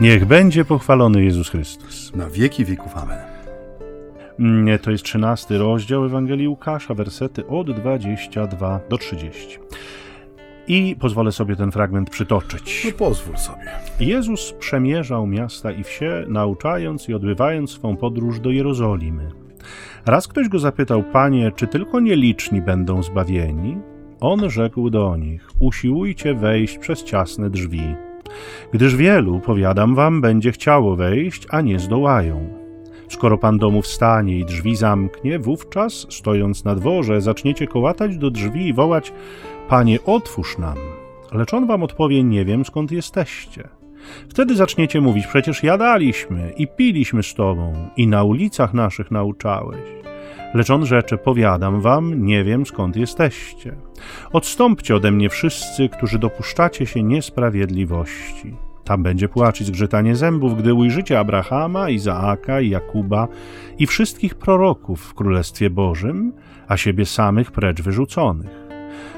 Niech będzie pochwalony Jezus Chrystus. Na wieki wieków. Amen. Mm, To jest 13 rozdział Ewangelii Łukasza, wersety od 22 do 30. I pozwolę sobie ten fragment przytoczyć. No pozwól sobie. Jezus przemierzał miasta i wsie, nauczając i odbywając swą podróż do Jerozolimy. Raz ktoś go zapytał, Panie, czy tylko nieliczni będą zbawieni? On rzekł do nich, usiłujcie wejść przez ciasne drzwi. Gdyż wielu, powiadam wam, będzie chciało wejść, a nie zdołają. Skoro pan domu wstanie i drzwi zamknie, wówczas, stojąc na dworze, zaczniecie kołatać do drzwi i wołać, Panie, otwórz nam. Lecz on wam odpowie, nie wiem skąd jesteście. Wtedy zaczniecie mówić, przecież jadaliśmy i piliśmy z tobą i na ulicach naszych nauczałeś. Lecz on rzeczy, powiadam wam, nie wiem skąd jesteście. Odstąpcie ode mnie wszyscy, którzy dopuszczacie się niesprawiedliwości. Tam będzie płacz i zgrzytanie zębów, gdy ujrzycie Abrahama, Izaaka i Jakuba i wszystkich proroków w Królestwie Bożym, a siebie samych precz wyrzuconych.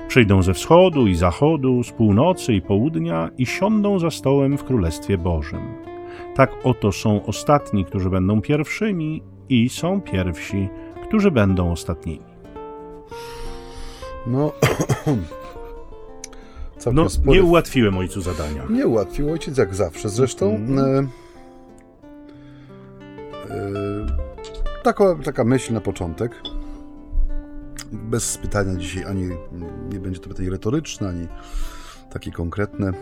Przyjdą ze wschodu i zachodu, z północy i południa i siądą za stołem w Królestwie Bożym. Tak oto są ostatni, którzy będą pierwszymi, i są pierwsi, którzy będą ostatnimi. No. No, spory- nie ułatwiłem ojcu zadania. Nie ułatwił ojciec jak zawsze. Zresztą. Mhm. E, e, taka, taka myśl na początek. Bez pytania dzisiaj ani nie będzie to pytanie retoryczne, ani takie konkretne. E,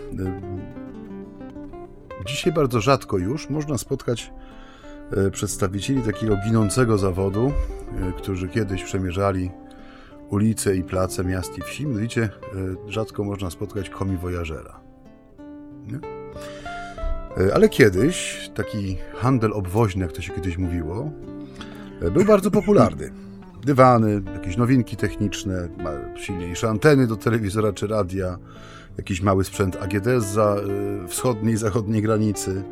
Dzisiaj bardzo rzadko już można spotkać przedstawicieli takiego ginącego zawodu, e, którzy kiedyś przemierzali ulice i place miast i wsi. Mianowicie e, rzadko można spotkać komiwojażera. Nie? E, Ale kiedyś taki handel obwoźny, jak to się kiedyś mówiło, e, był bardzo popularny. Dywany, jakieś nowinki techniczne, silniejsze anteny do telewizora czy radia, jakiś mały sprzęt AGD e, wschodniej i zachodniej granicy.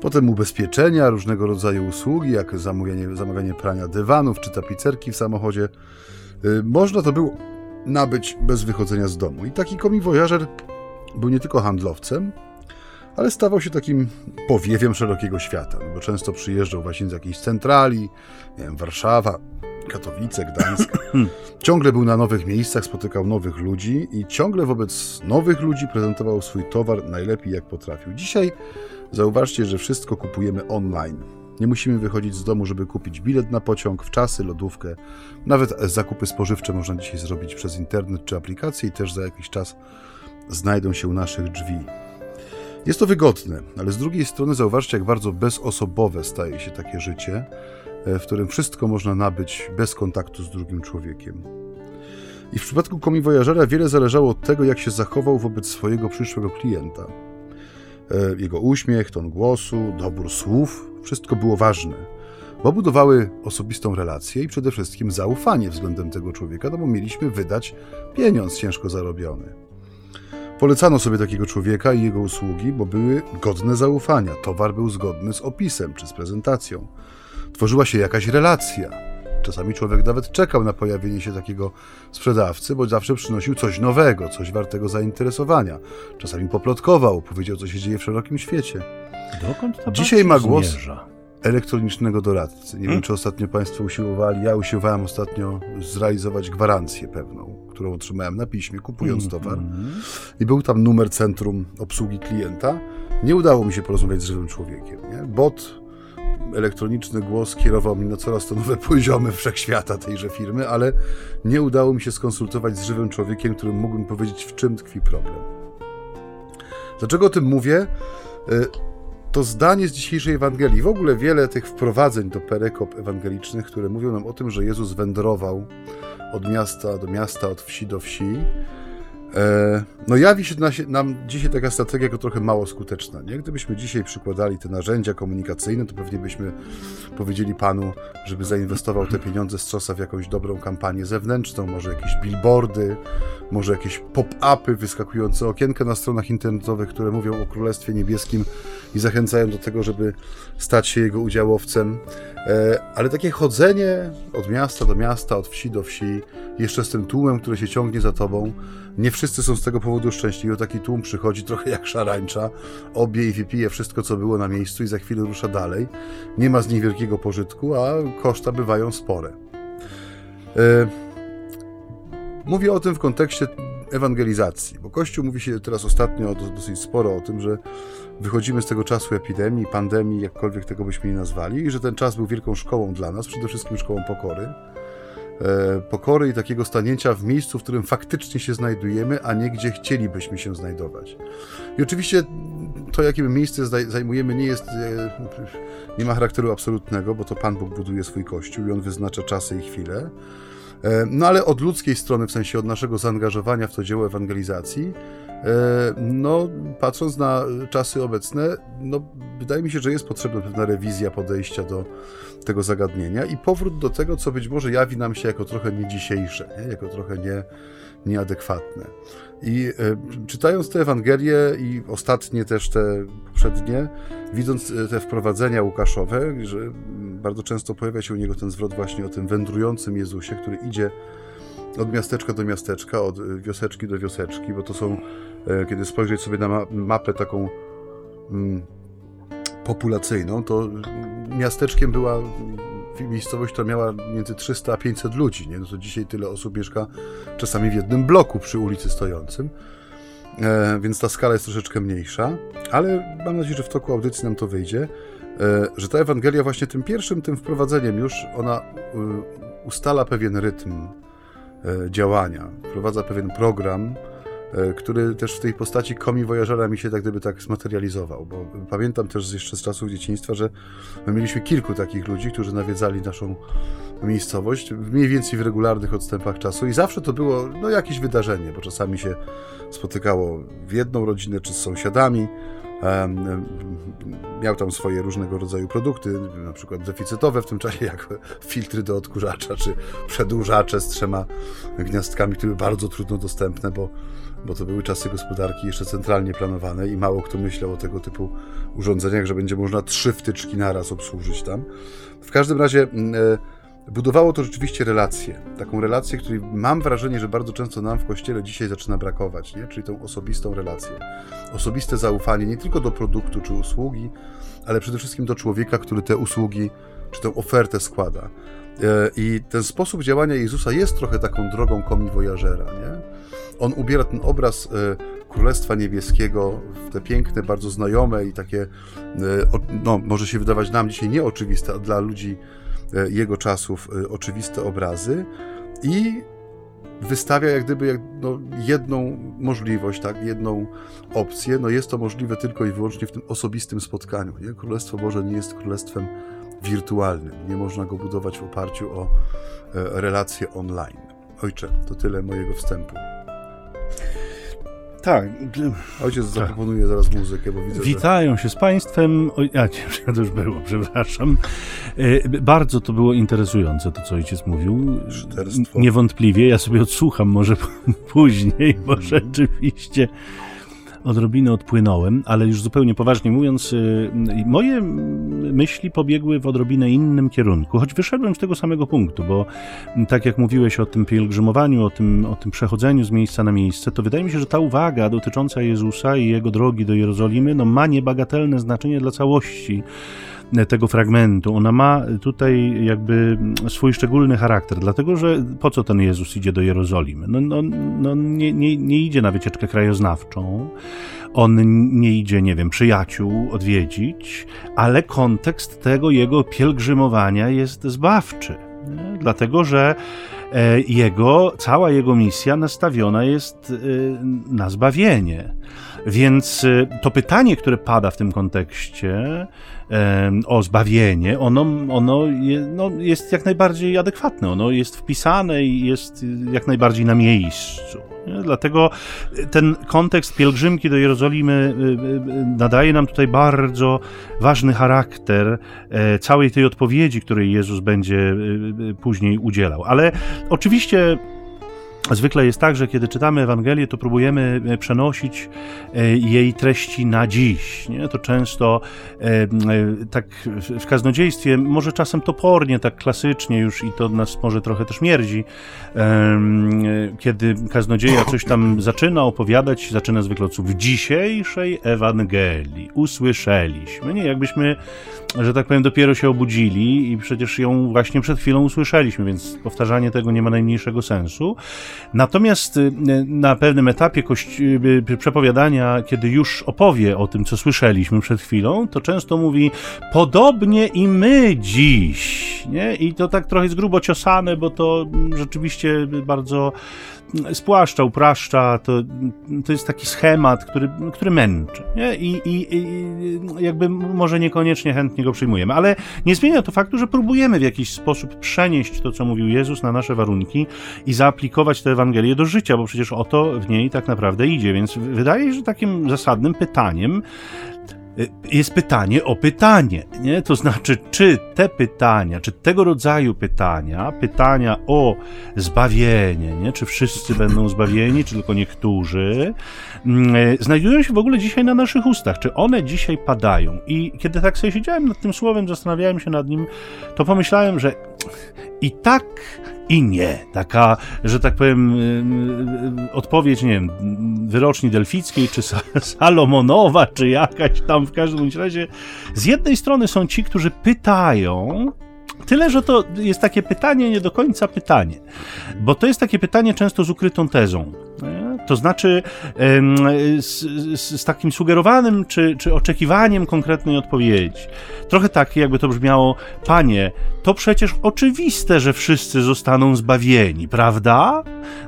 Potem ubezpieczenia, różnego rodzaju usługi, jak zamawianie, zamawianie prania dywanów czy tapicerki w samochodzie. Y, Można to było nabyć bez wychodzenia z domu. I taki komiwojażer był nie tylko handlowcem, ale stawał się takim powiewiem szerokiego świata, no bo często przyjeżdżał właśnie z jakiejś centrali, nie wiem, Warszawa, Katowice, Gdańsk. ciągle był na nowych miejscach, spotykał nowych ludzi i ciągle wobec nowych ludzi prezentował swój towar najlepiej jak potrafił. Dzisiaj zauważcie, że wszystko kupujemy online. Nie musimy wychodzić z domu, żeby kupić bilet na pociąg, w czasy, lodówkę. Nawet zakupy spożywcze można dzisiaj zrobić przez internet czy aplikację i też za jakiś czas znajdą się u naszych drzwi. Jest to wygodne, ale z drugiej strony zauważcie, jak bardzo bezosobowe staje się takie życie, e, w którym wszystko można nabyć bez kontaktu z drugim człowiekiem. I w przypadku komiwojażera wiele zależało od tego, jak się zachował wobec swojego przyszłego klienta. E, Jego uśmiech, ton głosu, dobór słów, wszystko było ważne, bo budowały osobistą relację i przede wszystkim zaufanie względem tego człowieka, no bo mieliśmy wydać pieniądz ciężko zarobiony. Polecano sobie takiego człowieka i jego usługi, bo były godne zaufania. Towar był zgodny z opisem czy z prezentacją. Tworzyła się jakaś relacja. Czasami człowiek nawet czekał na pojawienie się takiego sprzedawcy, bo zawsze przynosił coś nowego, coś wartego zainteresowania. Czasami poplotkował, powiedział, co się dzieje w szerokim świecie. Dokąd ta Dzisiaj ma głos- zmierza? Elektronicznego doradcy. Nie wiem, Hmm? czy ostatnio Państwo usiłowali. Ja usiłowałem ostatnio zrealizować gwarancję pewną, którą otrzymałem na piśmie, kupując towar. Mhm. I był tam numer centrum obsługi klienta. Nie udało mi się porozmawiać z żywym człowiekiem. Nie? Bot, elektroniczny głos kierował mnie na coraz to nowe poziomy wszechświata tejże firmy, ale nie udało mi się skonsultować z żywym człowiekiem, którym mógłbym powiedzieć, w czym tkwi problem. Dlaczego o tym mówię? Y, To zdanie z dzisiejszej Ewangelii, w ogóle wiele tych wprowadzeń do perykop ewangelicznych, które mówią nam o tym, że Jezus wędrował od miasta do miasta, od wsi do wsi, E, No jawi się na- nam dzisiaj taka strategia jako trochę mało skuteczna. Nie? Gdybyśmy dzisiaj przykładali te narzędzia komunikacyjne, to pewnie byśmy powiedzieli Panu, żeby zainwestował te pieniądze z czosa w jakąś dobrą kampanię zewnętrzną, może jakieś billboardy, może jakieś pop-upy wyskakujące okienka na stronach internetowych, które mówią o Królestwie Niebieskim i zachęcają do tego, żeby stać się jego udziałowcem. E, ale takie chodzenie od miasta do miasta, od wsi do wsi, jeszcze z tym tłumem, który się ciągnie za tobą, nie wszyscy są z tego powodu szczęśliwi. Taki tłum przychodzi trochę jak szarańcza, obie i wypije wszystko, co było na miejscu i za chwilę rusza dalej. Nie ma z nich wielkiego pożytku, a koszta bywają spore. E, mówię o tym w kontekście ewangelizacji, bo Kościół mówi się teraz ostatnio dosyć sporo o tym, że wychodzimy z tego czasu epidemii, pandemii, jakkolwiek tego byśmy nie nazwali, i że ten czas był wielką szkołą dla nas, przede wszystkim szkołą pokory. E, pokory i takiego stanięcia w miejscu, w którym faktycznie się znajdujemy, a nie gdzie chcielibyśmy się znajdować. I oczywiście to, jakie miejsce zajmujemy, nie jest, e, nie ma charakteru absolutnego, bo to Pan Bóg buduje swój Kościół i On wyznacza czasy i chwile. E, no ale od ludzkiej strony, w sensie od naszego zaangażowania w to dzieło ewangelizacji, no patrząc na czasy obecne, no wydaje mi się, że jest potrzebna pewna rewizja podejścia do tego zagadnienia i powrót do tego, co być może jawi nam się jako trochę nie dzisiejsze, nie? jako trochę nie, nieadekwatne. I e, czytając te Ewangelie i ostatnie też te poprzednie, widząc e, te wprowadzenia Łukaszowe, że bardzo często pojawia się u niego ten zwrot właśnie o tym wędrującym Jezusie, który idzie od miasteczka do miasteczka, od wioseczki do wioseczki, bo to są, e, kiedy spojrzeć sobie na mapę taką mm, populacyjną, to miasteczkiem była miejscowość, która miała między 300 a 500 ludzi. Nie? No to dzisiaj tyle osób mieszka czasami w jednym bloku przy ulicy stojącym. E, więc ta skala jest troszeczkę mniejsza, ale mam nadzieję, że w toku audycji nam to wyjdzie, e, że ta Ewangelia właśnie tym pierwszym, tym wprowadzeniem już, ona e, ustala pewien rytm działania, wprowadza pewien program, E, który też w tej postaci komi wojażera mi się tak gdyby tak zmaterializował, bo pamiętam też jeszcze z czasów dzieciństwa, że my mieliśmy kilku takich ludzi, którzy nawiedzali naszą miejscowość, mniej więcej w regularnych odstępach czasu i zawsze to było no, jakieś wydarzenie, bo czasami się spotykało w jedną rodzinę czy z sąsiadami, miał tam swoje różnego rodzaju produkty, na przykład deficytowe w tym czasie, jak filtry do odkurzacza, czy przedłużacze z trzema gniazdkami, które były bardzo trudno dostępne, bo bo to były czasy gospodarki jeszcze centralnie planowane i mało kto myślał o tego typu urządzeniach, że będzie można trzy wtyczki naraz obsłużyć tam. W każdym razie e, budowało to rzeczywiście relację. Taką relację, której mam wrażenie, że bardzo często nam w kościele dzisiaj zaczyna brakować, nie? czyli tą osobistą relację. Osobiste zaufanie nie tylko do produktu czy usługi, ale przede wszystkim do człowieka, który te usługi czy tę ofertę składa. E, I ten sposób działania Jezusa jest trochę taką drogą komi wojażera, nie? on ubiera ten obraz e, Królestwa Niebieskiego w te piękne, bardzo znajome i takie, e, no, może się wydawać nam dzisiaj nieoczywiste, a dla ludzi jego czasów oczywiste obrazy i wystawia jak gdyby jak, no, jedną możliwość, tak, jedną opcję. No jest to możliwe tylko i wyłącznie w tym osobistym spotkaniu. Nie? Królestwo Boże nie jest królestwem wirtualnym. Nie można go budować w oparciu o relacje online. Ojcze, to tyle mojego wstępu. Tak. Ojciec zaproponuje zaraz muzykę, bo widzę, Witają że... się z Państwem. O, a, nie, to już było, przepraszam. E, bardzo to było interesujące, to co ojciec mówił. Szterstwo. Niewątpliwie, ja sobie odsłucham może później, bo rzeczywiście odrobinę odpłynąłem, ale już zupełnie poważnie mówiąc, y, moje myśli pobiegły w odrobinę innym kierunku, choć wyszedłem z tego samego punktu, bo tak jak mówiłeś o tym pielgrzymowaniu, o tym, o tym przechodzeniu z miejsca na miejsce, to wydaje mi się, że ta uwaga dotycząca Jezusa i jego drogi do Jerozolimy no, ma niebagatelne znaczenie dla całości tego fragmentu. Ona ma tutaj jakby swój szczególny charakter, dlatego że po co ten Jezus idzie do Jerozolimy? No, no, no nie, nie, nie idzie na wycieczkę krajoznawczą, on nie idzie, nie wiem, przyjaciół odwiedzić, ale kontekst tego jego pielgrzymowania jest zbawczy. Dlatego, że e, jego, cała jego misja nastawiona jest e, na zbawienie. Więc to pytanie, które pada w tym kontekście o zbawienie, ono, ono no, jest jak najbardziej adekwatne, ono jest wpisane i jest jak najbardziej na miejscu. Dlatego ten kontekst pielgrzymki do Jerozolimy y, y, y, nadaje nam tutaj bardzo ważny charakter e, całej tej odpowiedzi, której Jezus będzie później udzielał. Ale oczywiście Zwykle jest tak, że kiedy czytamy Ewangelię, to próbujemy e, przenosić e, jej treści na dziś. Nie? To często e, tak w kaznodziejstwie, może czasem topornie, tak klasycznie już i to nas może trochę też mierdzi, kiedy kaznodzieja coś tam zaczyna opowiadać, zaczyna zwykle od słów w dzisiejszej Ewangelii usłyszeliśmy. Nie, jakbyśmy, że tak powiem, dopiero się obudzili i przecież ją właśnie przed chwilą usłyszeliśmy, więc powtarzanie tego nie ma najmniejszego sensu. Natomiast y, na pewnym etapie y, y, przepowiadania, kiedy już opowie o tym, co słyszeliśmy przed chwilą, to często mówi podobnie i my dziś. Nie? I to tak trochę jest grubo ciosane, bo to rzeczywiście bardzo spłaszcza, upraszcza, to, to jest taki schemat, który, który męczy? I, i, I jakby może niekoniecznie chętnie go przyjmujemy, ale nie zmienia to faktu, że próbujemy w jakiś sposób przenieść to, co mówił Jezus na nasze warunki i zaaplikować tę Ewangelię do życia, bo przecież o to w niej tak naprawdę idzie, więc wydaje się, że takim zasadnym pytaniem jest pytanie o pytanie, nie? To znaczy, czy te pytania, czy tego rodzaju pytania, pytania o zbawienie, nie? Czy wszyscy będą zbawieni, czy tylko niektórzy, mm, e, znajdują się w ogóle dzisiaj na naszych ustach, czy one dzisiaj padają? I kiedy tak sobie siedziałem nad tym słowem, zastanawiałem się nad nim, to pomyślałem, że i tak i nie. Taka, że tak powiem, y, y, odpowiedź, nie wiem, wyroczni delfickiej, czy Salomonowa, czy jakaś tam w każdym razie. Z jednej strony są ci, którzy pytają, Tyle, że to jest takie pytanie, nie do końca pytanie, bo to jest takie pytanie często z ukrytą tezą. To znaczy z, z, z, takim sugerowanym czy, czy oczekiwaniem konkretnej odpowiedzi. Trochę tak, jakby to brzmiało, panie, to przecież oczywiste, że wszyscy zostaną zbawieni, prawda?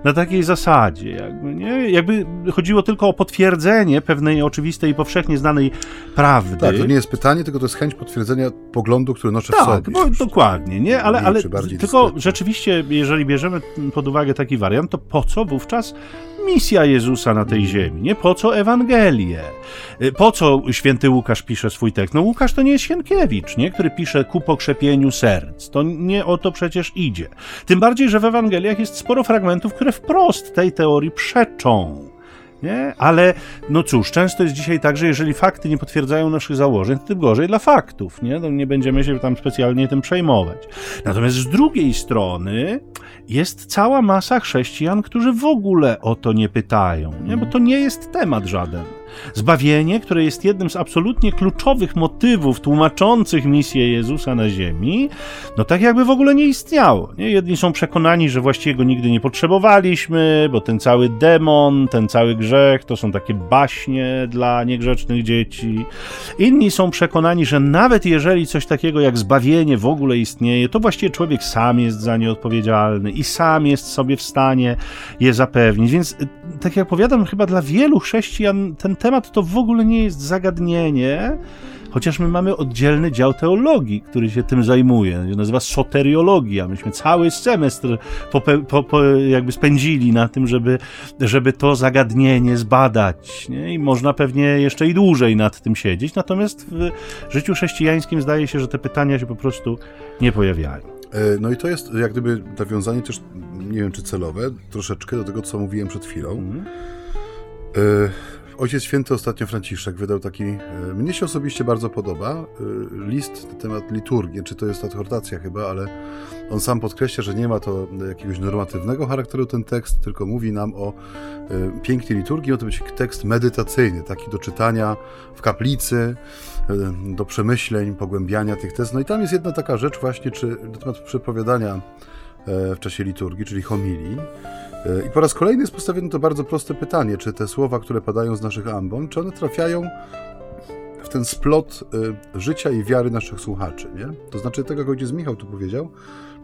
Na takiej zasadzie, jakby, nie? Jakby chodziło tylko o potwierdzenie pewnej oczywistej i powszechnie znanej prawdy. Tak, to nie jest pytanie, tylko to jest chęć potwierdzenia poglądu, który noszę tak, w sobie. Tak, dokładnie, nie? Ale, ale tylko rzeczywiście, jeżeli bierzemy pod uwagę taki wariant, to po co wówczas misja Jezusa na tej ziemi, nie? Po co Ewangelię? Y, po co święty Łukasz pisze swój tekst? No Łukasz to nie jest Sienkiewicz, nie? Który pisze ku pokrzepieniu serc. To nie o to przecież idzie. Tym bardziej, że w Ewangeliach jest sporo fragmentów, które wprost tej teorii przeczą. Nie? Ale no cóż, często jest dzisiaj tak, że jeżeli fakty nie potwierdzają naszych założeń, to tym gorzej dla faktów. Nie, no, nie będziemy się tam specjalnie tym przejmować. Natomiast z drugiej strony jest cała masa chrześcijan, którzy w ogóle o to nie pytają, nie? bo to nie jest temat żaden. Zbawienie, które jest jednym z absolutnie kluczowych motywów tłumaczących misję Jezusa na ziemi, no tak jakby w ogóle nie istniało. Nie? Jedni są przekonani, że właściwie go nigdy nie potrzebowaliśmy, bo ten cały demon, ten cały grzech to są takie baśnie dla niegrzecznych dzieci. Inni są przekonani, że nawet jeżeli coś takiego jak zbawienie w ogóle istnieje, to właściwie człowiek sam jest za nie odpowiedzialny i sam jest sobie w stanie je zapewnić. Więc, tak jak powiadam, chyba dla wielu chrześcijan ten temat to w ogóle nie jest zagadnienie, chociaż my mamy oddzielny dział teologii, który się tym zajmuje. Nazywa soteriologia. Myśmy cały semestr po, po, po jakby spędzili na tym, żeby, żeby to zagadnienie zbadać. Nie? I można pewnie jeszcze i dłużej nad tym siedzieć. Natomiast w życiu chrześcijańskim zdaje się, że te pytania się po prostu nie pojawiają. E, no i to jest jak gdyby nawiązanie też, nie wiem czy celowe, troszeczkę do tego, co mówiłem przed chwilą. Mhm. Ojciec Święty ostatnio Franciszek wydał taki, e, mnie się osobiście bardzo podoba, e, list na temat liturgii, czy to jest adhortacja chyba, ale on sam podkreśla, że nie ma to jakiegoś normatywnego charakteru ten tekst, tylko mówi nam o e, pięknej liturgii, ma to być tekst medytacyjny, taki do czytania w kaplicy, do przemyśleń, pogłębiania tych tez. No i tam jest jedna taka rzecz właśnie, czy na temat przepowiadania w czasie liturgii, czyli homilii. E, I po raz kolejny jest postawione to bardzo proste pytanie, czy te słowa, które padają z naszych ambon, czy one trafiają w ten splot y, życia i wiary naszych słuchaczy, nie? To znaczy tego, jak ojciec Michał tu powiedział,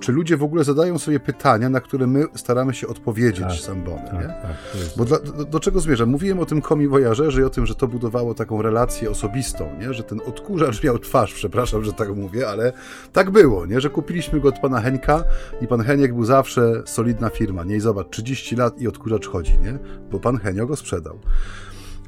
czy ludzie w ogóle zadają sobie pytania, na które my staramy się odpowiedzieć tak, sambony, tak, nie? Tak, Bo dla, do, do, czego zmierzam? Mówiłem o tym komi wojażerze i o tym, że to budowało taką relację osobistą, nie? Że ten odkurzacz miał twarz, przepraszam, że tak mówię, ale tak było, nie? Że kupiliśmy go od pana Henka i pan Heniek był zawsze solidna firma, nie? I zobacz, 30 lat i odkurzacz chodzi, nie? Bo pan Henio go sprzedał.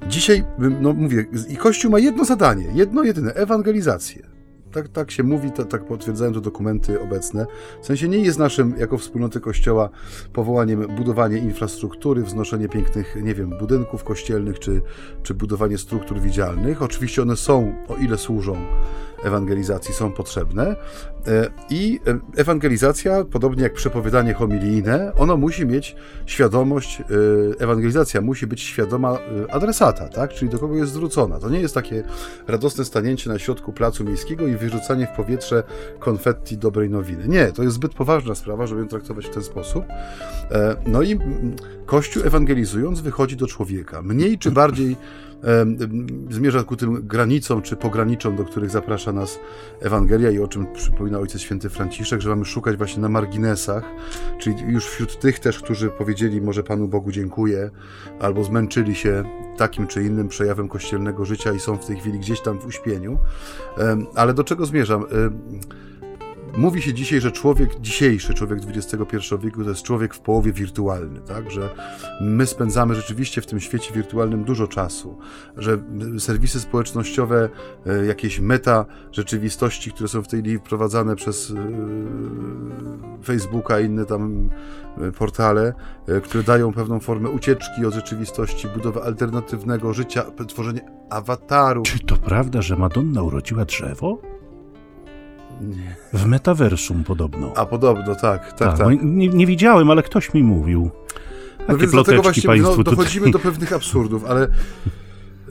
Dzisiaj, no mówię, i Kościół ma jedno zadanie, jedno jedyne, ewangelizację. Tak, tak się mówi, to, tak potwierdzają to dokumenty obecne. W sensie nie jest naszym, jako wspólnoty Kościoła, powołaniem budowanie infrastruktury, wznoszenie pięknych, nie wiem, budynków kościelnych, czy, czy budowanie struktur widzialnych. Oczywiście one są, o ile służą ewangelizacji są potrzebne. E, I e, ewangelizacja, podobnie jak przepowiadanie homilijne, ono musi mieć świadomość, e, ewangelizacja musi być świadoma adresata, tak? czyli do kogo jest zwrócona. To nie jest takie radosne stanięcie na środku placu miejskiego i wyrzucanie w powietrze konfetti dobrej nowiny. Nie, to jest zbyt poważna sprawa, żeby ją traktować w ten sposób. No i Kościół ewangelizując wychodzi do człowieka. Mniej czy bardziej zmierza ku tym granicom czy pograniczom, do których zaprasza nas Ewangelia i o czym przypomina Ojciec Święty Franciszek, że mamy szukać właśnie na marginesach, czyli już wśród tych też, którzy powiedzieli może Panu Bogu dziękuję, albo zmęczyli się takim czy innym przejawem kościelnego życia i są w tej chwili gdzieś tam w uśpieniu. Ale do czego zmierzam? Mówi się dzisiaj, że człowiek dzisiejszy, człowiek XXI wieku to jest człowiek w połowie wirtualny, tak? Że my spędzamy rzeczywiście w tym świecie wirtualnym dużo czasu, że serwisy społecznościowe, e, jakieś meta rzeczywistości, które są w tej chwili wprowadzane przez e, Facebooka i inne tam e, portale, które dają pewną formę ucieczki od rzeczywistości, budowę alternatywnego życia, tworzenie awataru. Czy to prawda, że Madonna urodziła drzewo? W metaversum podobno. A podobno, tak, tak, tak. tak. Nie, nie, widziałem, ale ktoś mi mówił. Takie no więc dlatego właśnie no, dochodzimy tutaj. do pewnych absurdów, ale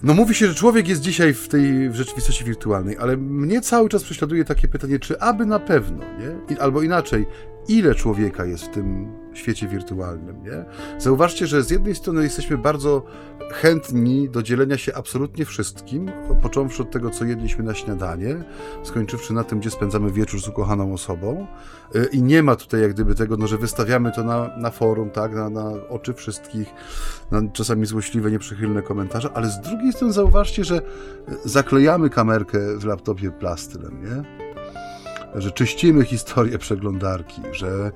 no mówi się, że człowiek jest dzisiaj w tej w rzeczywistości wirtualnej, ale mnie cały czas prześladuje takie pytanie, czy aby na pewno, nie? Albo inaczej, ile człowieka jest w tym świecie wirtualnym, nie? Zauważcie, że z jednej strony jesteśmy bardzo chętni do dzielenia się absolutnie wszystkim, począwszy od tego, co jedliśmy na śniadanie, skończywszy na tym, gdzie spędzamy wieczór z ukochaną osobą y, i nie ma tutaj jak gdyby tego, no, że wystawiamy to na, na forum, tak, na, na oczy wszystkich, na czasami złośliwe, nieprzychylne komentarze, ale z drugiej strony zauważcie, że zaklejamy kamerkę w laptopie plastylem, nie? Że czyścimy historię przeglądarki, że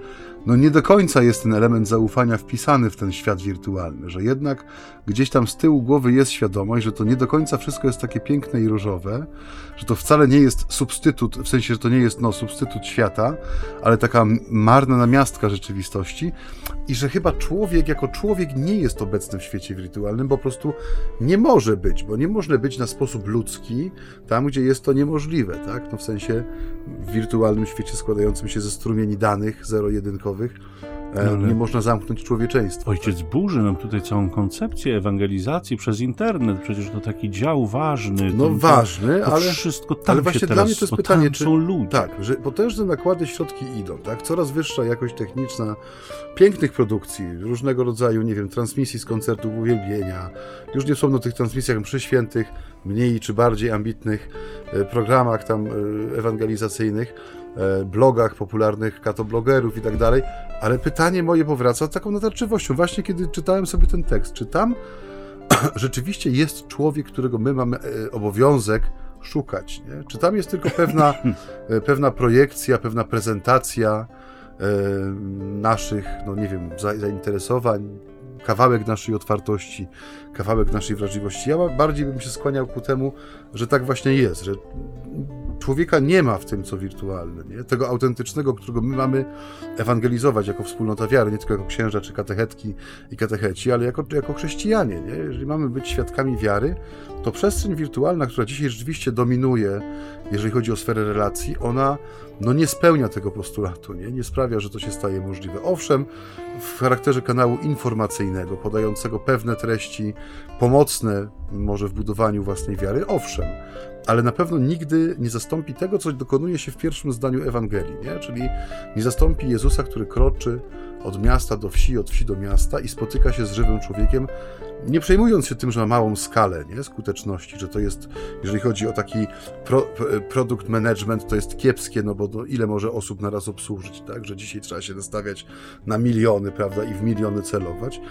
no nie do końca jest ten element zaufania wpisany w ten świat wirtualny, że jednak gdzieś tam z tyłu głowy jest świadomość, że to nie do końca wszystko jest takie piękne i różowe, że to wcale nie jest substytut, w sensie, że to nie jest no, substytut świata, ale taka marna namiastka rzeczywistości i że chyba człowiek jako człowiek nie jest obecny w świecie wirtualnym, bo po prostu nie może być, bo nie można być na sposób ludzki tam, gdzie jest to niemożliwe, tak? No w sensie w wirtualnym świecie składającym się ze strumieni danych zero-jedynkowych, Ale... Nie można zamknąć człowieczeństwa. Ojciec burzy nam tutaj całą koncepcję ewangelizacji przez internet. Przecież to taki dział ważny. No ważny, to ale wszystko tam ale właśnie dla mnie to jest pytanie, czy są ludzie. Tak, że potężne nakłady środki idą, tak? Coraz wyższa jakość techniczna pięknych produkcji, różnego rodzaju, nie wiem, transmisji z koncertów uwielbienia. Już nie wspomnę o tych transmisjach mszy świętych, mniej czy bardziej ambitnych e, programach tam e, ewangelizacyjnych blogach popularnych katoblogerów i tak dalej, ale pytanie moje powraca z taką natarczywością. Właśnie kiedy czytałem sobie ten tekst, czy tam rzeczywiście jest człowiek, którego my mamy e, obowiązek szukać, nie? Czy tam jest tylko pewna, e, pewna projekcja, pewna prezentacja naszych, no nie wiem, zainteresowań, kawałek naszej otwartości, kawałek naszej wrażliwości. Ja bardziej bym się skłaniał ku temu, że tak właśnie jest, że człowieka nie ma w tym, co wirtualne. Nie? Tego autentycznego, którego my mamy ewangelizować jako wspólnota wiary, nie tylko jako księża czy katechetki i katecheci, ale jako, jako chrześcijanie. Nie? Jeżeli mamy być świadkami wiary, to przestrzeń wirtualna, która dzisiaj rzeczywiście dominuje, jeżeli chodzi o sferę relacji, ona no nie spełnia tego postulatu, nie? nie sprawia, że to się staje możliwe. Owszem, w charakterze kanału informacyjnego, podającego pewne treści pomocne może w budowaniu własnej wiary, owszem, ale na pewno nigdy nie zastąpi tego, co dokonuje się w pierwszym zdaniu Ewangelii, nie? czyli nie zastąpi Jezusa, który kroczy od miasta do wsi, od wsi do miasta i spotyka się z żywym człowiekiem, nie przejmując się tym, że ma małą skalę nie? skuteczności, że to jest, jeżeli chodzi o taki pro, produkt management, to jest kiepskie, no bo do, ile może osób naraz obsłużyć, tak, że dzisiaj trzeba się nastawiać na miliony, prawda, i w miliony celować.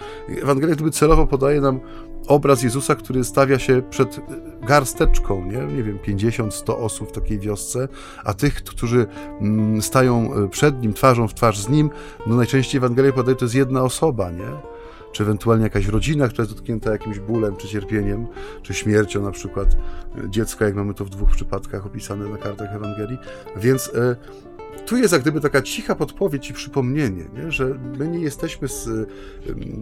Ewangelia gdyby celowo podaje nam obraz Jezusa, który stawia się przed garsteczką, nie, nie wiem, 50-100 osób w takiej wiosce, a tych, którzy mm, stają e, przed Nim, twarzą w twarz z Nim, no najczęściej Ewangelia podaje, to jest jedna osoba, nie? Czy ewentualnie jakaś rodzina, która jest dotknięta jakimś bólem, czy cierpieniem, czy śmiercią na przykład dziecka, jak mamy to w dwóch przypadkach opisane na kartach Ewangelii. Więc e, tu jest jak gdyby taka cicha podpowiedź i przypomnienie, nie? że my nie jesteśmy z,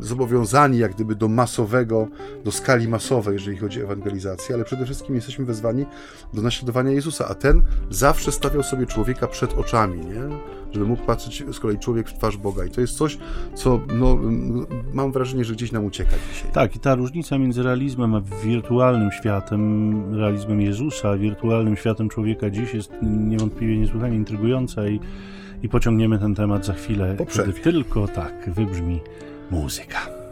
zobowiązani jak gdyby do masowego, do skali masowej, jeżeli chodzi o ewangelizację, ale przede wszystkim jesteśmy wezwani do naśladowania Jezusa, a ten zawsze stawiał sobie człowieka przed oczami, nie? Żeby mógł patrzeć z kolei człowiek w twarz Boga. I to jest coś, co no, mam wrażenie, że gdzieś nam ucieka dzisiaj. Tak, i ta różnica między realizmem a wirtualnym światem, realizmem Jezusa, a wirtualnym światem człowieka dziś jest niewątpliwie niesłychanie intrygująca i, i pociągniemy ten temat za chwilę, kiedy tylko tak wybrzmi muzyka.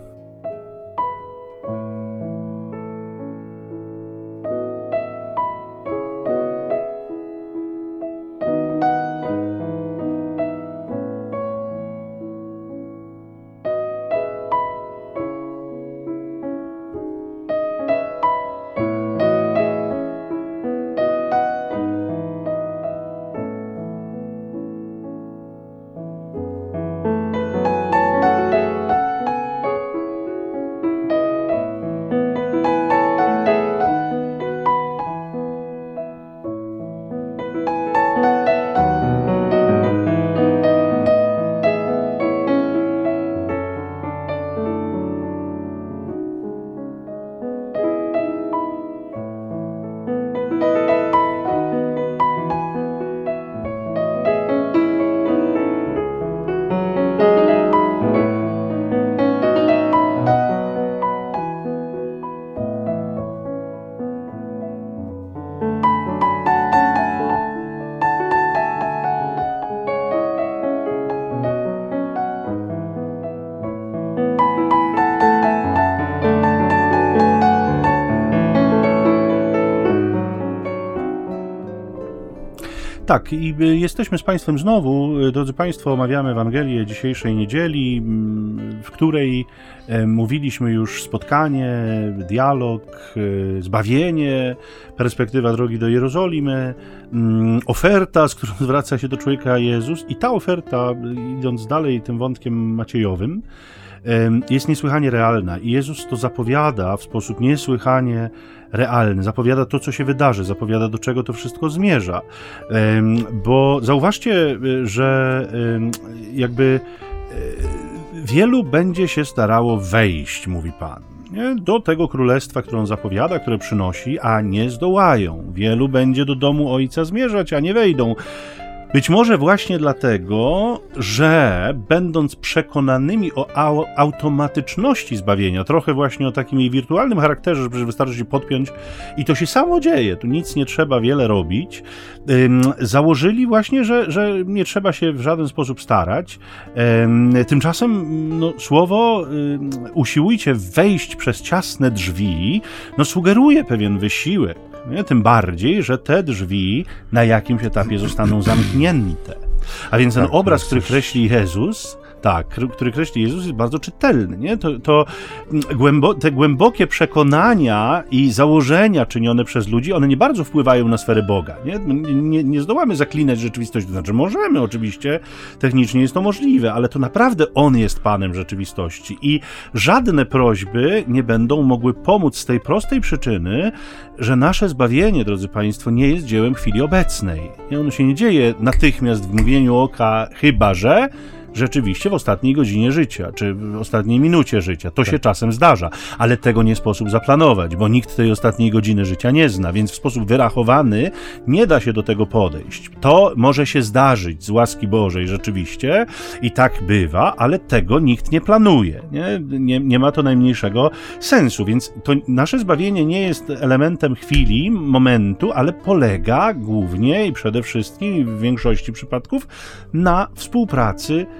Tak, i y, jesteśmy z Państwem znowu. Y, drodzy Państwo, omawiamy Ewangelię dzisiejszej niedzieli, mm, w której e, mówiliśmy już spotkanie, dialog, e, zbawienie, perspektywa drogi do Jerozolimy, mm, oferta, z którą zwraca się do człowieka Jezus. I ta oferta, idąc dalej tym wątkiem Maciejowym, jest niesłychanie realna i Jezus to zapowiada w sposób niesłychanie realny, zapowiada to, co się wydarzy, zapowiada, do czego to wszystko zmierza. Bo zauważcie, że jakby e, wielu będzie się starało wejść, mówi Pan. Nie? do tego królestwa, które on zapowiada, które przynosi, a nie zdołają. Wielu będzie do domu ojca zmierzać, a nie wejdą. Być może właśnie dlatego, że będąc przekonanymi o automatyczności zbawienia, trochę właśnie o takim jej wirtualnym charakterze, że wystarczy się podpiąć i to się samo dzieje, tu nic nie trzeba wiele robić, założyli właśnie, że, że nie trzeba się w żaden sposób starać. Tymczasem no, słowo usiłujcie wejść przez ciasne drzwi, no sugeruje pewien wysiłek nie? Tym bardziej, że te drzwi na jakimś etapie zostaną zamknięte. A więc ten tak, obraz, który kreśli Jezus, tak, który kreśli Jezus, jest bardzo czytelny. Nie? To, to głębo, te głębokie przekonania i założenia czynione przez ludzi, one nie bardzo wpływają na sferę Boga. Nie, nie, nie zdołamy zaklinać rzeczywistości, to znaczy możemy oczywiście, technicznie jest to możliwe, ale to naprawdę On jest Panem rzeczywistości i żadne prośby nie będą mogły pomóc z tej prostej przyczyny, że nasze zbawienie, drodzy Państwo, nie jest dziełem chwili obecnej. Nie? Ono się nie dzieje natychmiast w mgnieniu oka, chyba że rzeczywiście w ostatniej godzinie życia, czy w ostatniej minucie życia. To tak. się czasem zdarza, ale tego nie sposób zaplanować, bo nikt tej ostatniej godziny życia nie zna, więc w sposób wyrachowany nie da się do tego podejść. To może się zdarzyć z łaski Bożej rzeczywiście i tak bywa, ale tego nikt nie planuje. Nie, nie, nie ma to najmniejszego sensu, więc to nasze zbawienie nie jest elementem chwili, momentu, ale polega głównie i przede wszystkim w większości przypadków na współpracy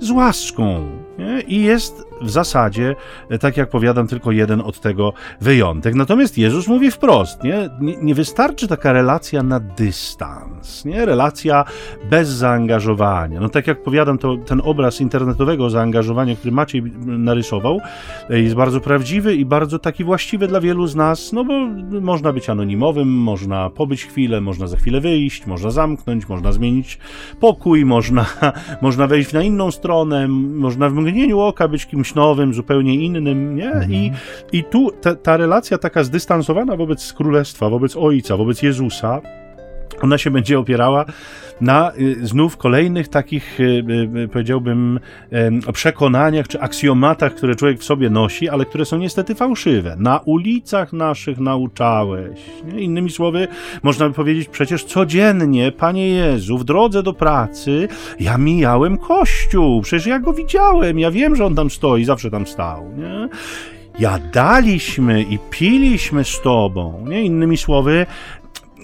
z łaską. Nie? I jest w zasadzie, tak jak powiadam, tylko jeden od tego wyjątek. Natomiast Jezus mówi wprost, nie, nie, nie wystarczy taka relacja na dystans, nie? relacja bez zaangażowania. No tak jak powiadam, to ten obraz internetowego zaangażowania, który Maciej narysował, jest bardzo prawdziwy i bardzo taki właściwy dla wielu z nas, no bo można być anonimowym, można pobyć chwilę, można za chwilę wyjść, można zamknąć, można zmienić pokój, można, można wejść na inną stronę, można w mgnieniu oka być kimś nowym, zupełnie innym, nie? Mhm. I, i tu ta, ta relacja taka zdystansowana wobec królestwa, wobec Ojca, wobec Jezusa, ona się będzie opierała na y, znów kolejnych takich, y, y, powiedziałbym, przekonaniach czy aksjomatach, które człowiek w sobie nosi, ale które są niestety fałszywe. Na ulicach naszych nauczałeś. Innymi słowy, można by powiedzieć, przecież codziennie, Panie Jezu, w drodze do pracy ja mijałem kościół, przecież ja go widziałem, ja wiem, że on tam stoi, zawsze tam stał. Nie? jadaliśmy i piliśmy z Tobą. Nie? Innymi słowy,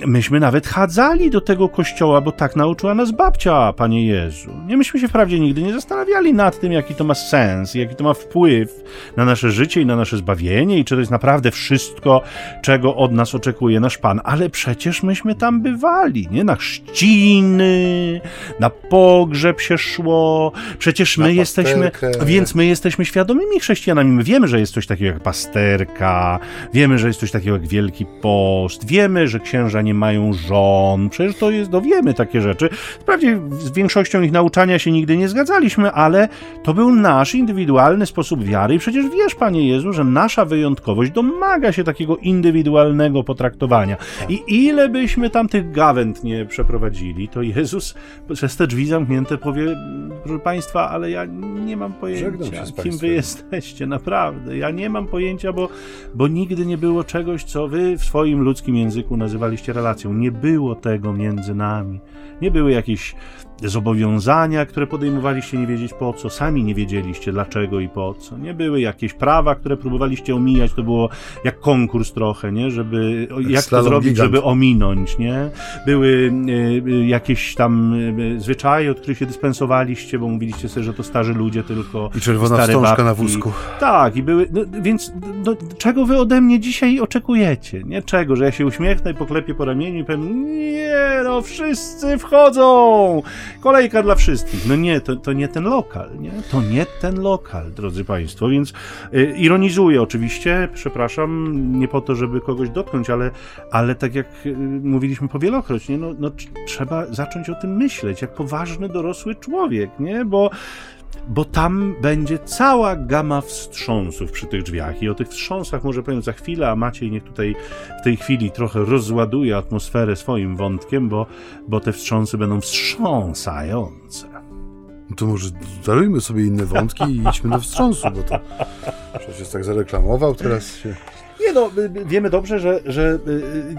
Myśmy nawet chadzali do tego kościoła, bo tak nauczyła nas babcia, Panie Jezu. Nie, myśmy się wprawdzie nigdy nie zastanawiali nad tym, jaki to ma sens, jaki to ma wpływ na nasze życie i na nasze zbawienie i czy to jest naprawdę wszystko, czego od nas oczekuje nasz Pan. Ale przecież myśmy tam bywali, nie? Na chrzciny, na pogrzeb się szło. Przecież my jesteśmy, więc my jesteśmy świadomymi chrześcijanami. My wiemy, że jest coś takiego jak pasterka, wiemy, że jest coś takiego jak Wielki Post, wiemy, że księża nie mają żon. Przecież to jest, no wiemy takie rzeczy. Wprawdzie z większością ich nauczania się nigdy nie zgadzaliśmy, ale to był nasz indywidualny sposób wiary i przecież wiesz, Panie Jezu, że nasza wyjątkowość domaga się takiego indywidualnego potraktowania. I ile byśmy tam tych gawęd nie przeprowadzili, to Jezus przez te drzwi zamknięte powie, proszę Państwa, ale ja nie mam pojęcia, kim Wy jesteście, naprawdę. Ja nie mam pojęcia, bo, bo nigdy nie było czegoś, co Wy w swoim ludzkim języku nazywaliście relacją. Nie było tego między nami. Nie były jakieś zobowiązania, które podejmowaliście nie wiedzieć po co, sami nie wiedzieliście dlaczego i po co. Nie były jakieś prawa, które próbowaliście omijać, to było jak konkurs trochę, nie? Żeby, jak to zrobić, gigant. żeby ominąć, nie? Były y, jakieś tam y, zwyczaje, od których się dyspensowaliście, bo mówiliście sobie, że to starzy ludzie tylko. I czerwona stare wstążka babki. na wózku. Tak, i były, no, więc no, czego wy ode mnie dzisiaj oczekujecie, nie? Czego, że ja się uśmiechnę i poklepię po ramieniu i powiem, nie, no wszyscy wchodzą! Kolejka dla wszystkich. No nie, to, to nie ten lokal, nie? To nie ten lokal, drodzy Państwo, więc y, ironizuję oczywiście, przepraszam, nie po to, żeby kogoś dotknąć, ale, ale tak jak y, mówiliśmy powielokroć, nie? No, no, trzeba zacząć o tym myśleć, jak poważny dorosły człowiek, nie? Bo bo tam będzie cała gama wstrząsów przy tych drzwiach. I o tych wstrząsach może powiem za chwilę, a Maciej niech tutaj w tej chwili trochę rozładuje atmosferę swoim wątkiem, bo, bo te wstrząsy będą wstrząsające. No to może darujmy sobie inne wątki i idźmy do wstrząsu, bo to przecież tak zareklamował, teraz się... Nie no, wiemy dobrze, że, że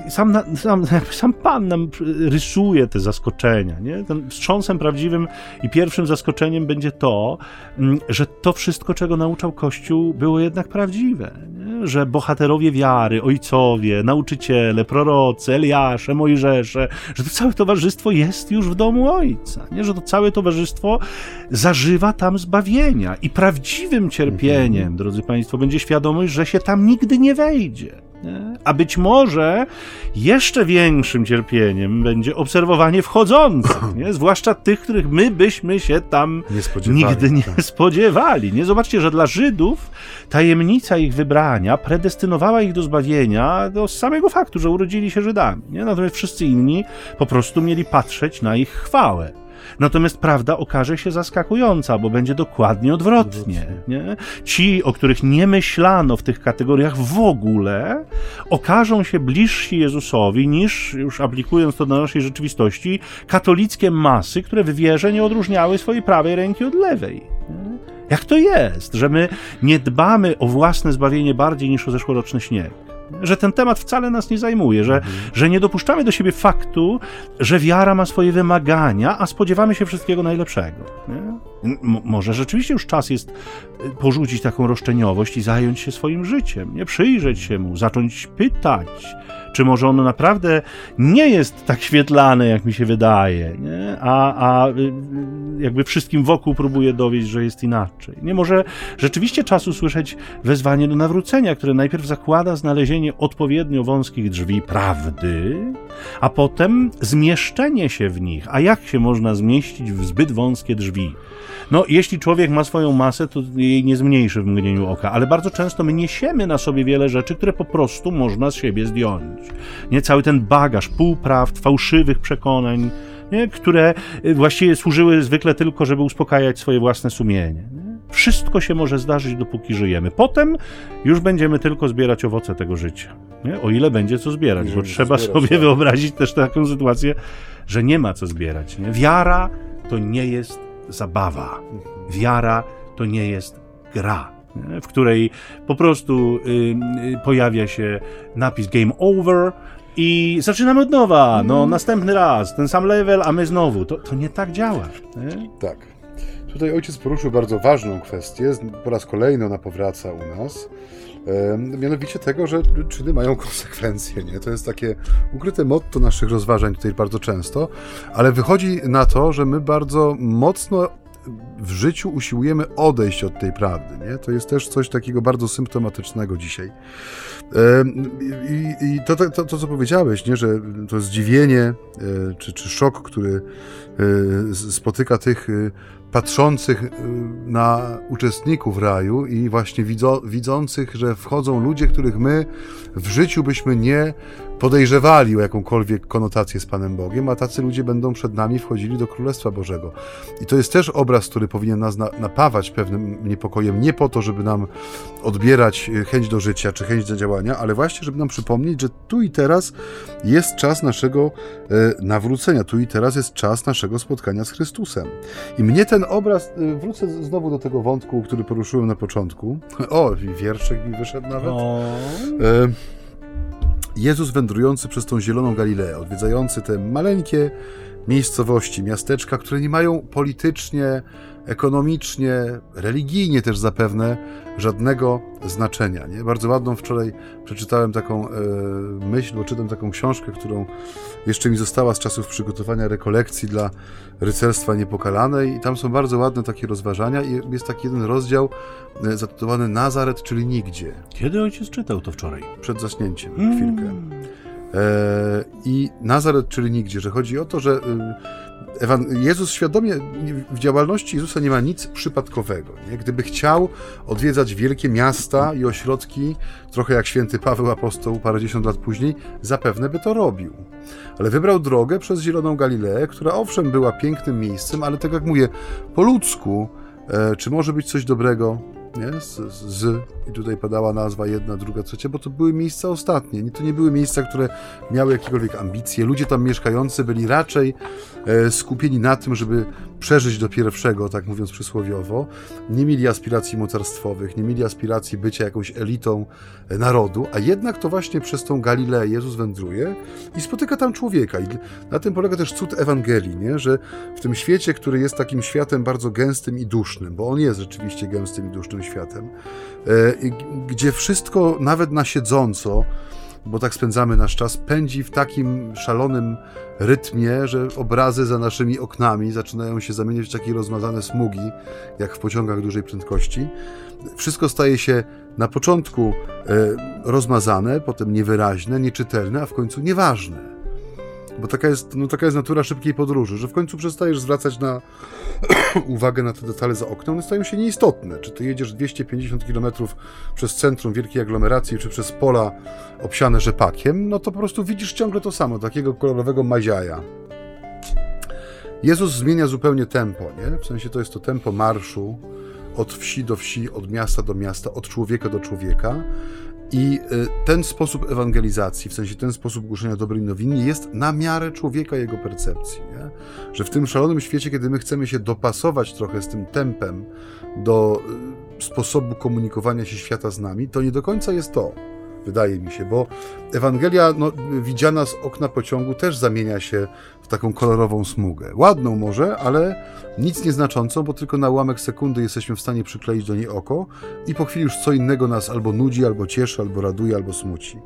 y, sam, sam, sam Pan nam rysuje te zaskoczenia. Nie? Ten wstrząsem prawdziwym i pierwszym zaskoczeniem będzie to, mm, że to wszystko, czego nauczał Kościół, było jednak prawdziwe. Nie? Że bohaterowie wiary, ojcowie, nauczyciele, prorocy, Eliasze, Mojżesze, że to całe towarzystwo jest już w domu Ojca. Nie? Że to całe towarzystwo zażywa tam zbawienia. I prawdziwym cierpieniem, mhm. drodzy Państwo, będzie świadomość, że się tam nigdy nie wejdzie wejdzie. Nie? A być może jeszcze większym cierpieniem będzie obserwowanie wchodzących, nie? zwłaszcza tych, których my byśmy się tam nie nigdy nie tak. spodziewali. Nie zobaczcie, że dla Żydów tajemnica ich wybrania predestynowała ich do zbawienia do samego faktu, że urodzili się Żydami. Nie? Natomiast wszyscy inni po prostu mieli patrzeć na ich chwałę. Natomiast prawda okaże się zaskakująca, bo będzie dokładnie odwrotnie. Nie? Ci, o których nie myślano w tych kategoriach w ogóle, okażą się bliżsi Jezusowi niż, już aplikując to do naszej rzeczywistości, katolickie masy, które w wierze nie odróżniały swojej prawej ręki od lewej. Nie? Jak to jest, że my nie dbamy o własne zbawienie bardziej niż o zeszłoroczny śnieg? Że ten temat wcale nas nie zajmuje, że, mhm. że nie dopuszczamy do siebie faktu, że wiara ma swoje wymagania, a spodziewamy się wszystkiego najlepszego. Może rzeczywiście już czas jest y, porzucić taką roszczeniowość i zająć się swoim życiem, nie przyjrzeć się mu, zacząć pytać, czy może ono naprawdę nie jest tak świetlane, jak mi się wydaje, nie? A, a y, jakby wszystkim wokół próbuje dowieść, że jest inaczej. Nie może rzeczywiście czas usłyszeć wezwanie do nawrócenia, które najpierw zakłada znalezienie odpowiednio wąskich drzwi prawdy, a potem zmieszczenie się w nich. A jak się można zmieścić w zbyt wąskie drzwi? No, jeśli człowiek ma swoją masę, to jej nie zmniejszy w mgnieniu oka, ale bardzo często my niesiemy na sobie wiele rzeczy, które po prostu można z siebie zdjąć. Nie cały ten bagaż półprawd, fałszywych przekonań, nie? które y, właściwie służyły zwykle tylko, żeby uspokajać swoje własne sumienie. Nie? Wszystko się może zdarzyć, dopóki żyjemy. Potem już będziemy tylko zbierać owoce tego życia. Nie? O ile będzie co zbierać, bo trzeba zbierać, sobie tak. wyobrazić też taką sytuację, że nie ma co zbierać. Wiara to nie jest zabawa. Wiara to nie jest gra, w której po prostu y, y, pojawia się napis game over i zaczynamy od nowa. No, mm. następny raz, ten sam level, a my znowu. To, to nie tak działa. Nie? Tak. Tutaj ojciec poruszył bardzo ważną kwestię. Po raz kolejny ona powraca u nas. Mianowicie tego, że czyny mają konsekwencje. Nie? To jest takie ukryte motto naszych rozważań tutaj bardzo często, ale wychodzi na to, że my bardzo mocno w życiu usiłujemy odejść od tej prawdy. Nie? To jest też coś takiego bardzo symptomatycznego dzisiaj. I, i to, to, to, co powiedziałeś, nie? że to zdziwienie e, czy, czy szok, który e, spotyka tych e, patrzących na uczestników raju i właśnie widzących, że wchodzą ludzie, których my w życiu byśmy nie podejrzewali o jakąkolwiek konotację z Panem Bogiem, a tacy ludzie będą przed nami wchodzili do Królestwa Bożego. I to jest też obraz, który powinien nas na, napawać pewnym niepokojem, nie po to, żeby nam odbierać e, chęć do życia czy chęć do działania, ale właśnie, żeby nam przypomnieć, że tu i teraz jest czas naszego e, nawrócenia, tu i teraz jest czas naszego spotkania z Chrystusem. I mnie ten obraz, e, wrócę znowu do tego wątku, który poruszyłem na początku. O, wierszek mi wyszedł nawet. E, Jezus wędrujący przez tą zieloną Galileę, odwiedzający te maleńkie miejscowości, miasteczka, które nie mają politycznie, ekonomicznie, religijnie też zapewne żadnego znaczenia. Nie? Bardzo ładną wczoraj przeczytałem taką e, myśl, bo czytam taką książkę, którą jeszcze mi została z czasów przygotowania rekolekcji dla rycerstwa niepokalanej i tam są bardzo ładne takie rozważania i jest taki jeden rozdział e, zatytułowany Nazaret, czyli nigdzie. Kiedy ojciec czytał to wczoraj? Przed zaśnięciem, mm. chwilkę. E, I Nazaret, czyli nigdzie, że chodzi o to, że Jezus świadomie, w działalności Jezusa nie ma nic przypadkowego. Nie? Gdyby chciał odwiedzać wielkie miasta i ośrodki, trochę jak święty Paweł apostoł parędziesiąt lat później, zapewne by to robił. Ale wybrał drogę przez Zieloną Galileę, która owszem była pięknym miejscem, ale tak jak mówię, po ludzku, e, czy może być coś dobrego nie? Z, z, i tutaj padała nazwa jedna, druga, trzecia, bo to były miejsca ostatnie. To nie były miejsca, które miały jakiekolwiek ambicje. Ludzie tam mieszkający byli raczej e, skupieni na tym, żeby przeżyć do pierwszego, tak mówiąc przysłowiowo. Nie mieli aspiracji mocarstwowych, nie mieli aspiracji bycia jakąś elitą e, narodu, a jednak to właśnie przez tą Galileę Jezus wędruje i spotyka tam człowieka. I na tym polega też cud Ewangelii, nie? że w tym świecie, który jest takim światem bardzo gęstym i dusznym, bo on jest rzeczywiście gęstym i dusznym światem, e, gdzie wszystko, nawet na siedząco, bo tak spędzamy nasz czas, pędzi w takim szalonym rytmie, że obrazy za naszymi oknami zaczynają się zamieniać w takie rozmazane smugi, jak w pociągach dużej prędkości. Wszystko staje się na początku e, rozmazane, potem niewyraźne, nieczytelne, a w końcu nieważne. Bo taka jest, no, taka jest natura szybkiej podróży, że w końcu przestajesz zwracać na uwagę na te detale za oknem, one stają się nieistotne. Czy ty jedziesz 250 km przez centrum wielkiej aglomeracji, czy przez pola obsiane rzepakiem, no to po prostu widzisz ciągle to samo, takiego kolorowego maziaja. Jezus zmienia zupełnie tempo, nie? W sensie to jest to tempo marszu od wsi do wsi, od miasta do miasta, od człowieka do człowieka, i y, ten sposób ewangelizacji, w sensie ten sposób głoszenia dobrej nowiny jest na miarę człowieka, jego percepcji. Nie? Że w tym szalonym świecie, kiedy my chcemy się dopasować trochę z tym tempem do y, sposobu komunikowania się świata z nami, to nie do końca jest to wydaje mi się, bo Ewangelia no, widziana z okna pociągu też zamienia się w taką kolorową smugę. Ładną może, ale nic nieznaczącą, bo tylko na ułamek sekundy jesteśmy w stanie przykleić do niej oko i po chwili już co innego nas albo nudzi, albo cieszy, albo raduje, albo smuci.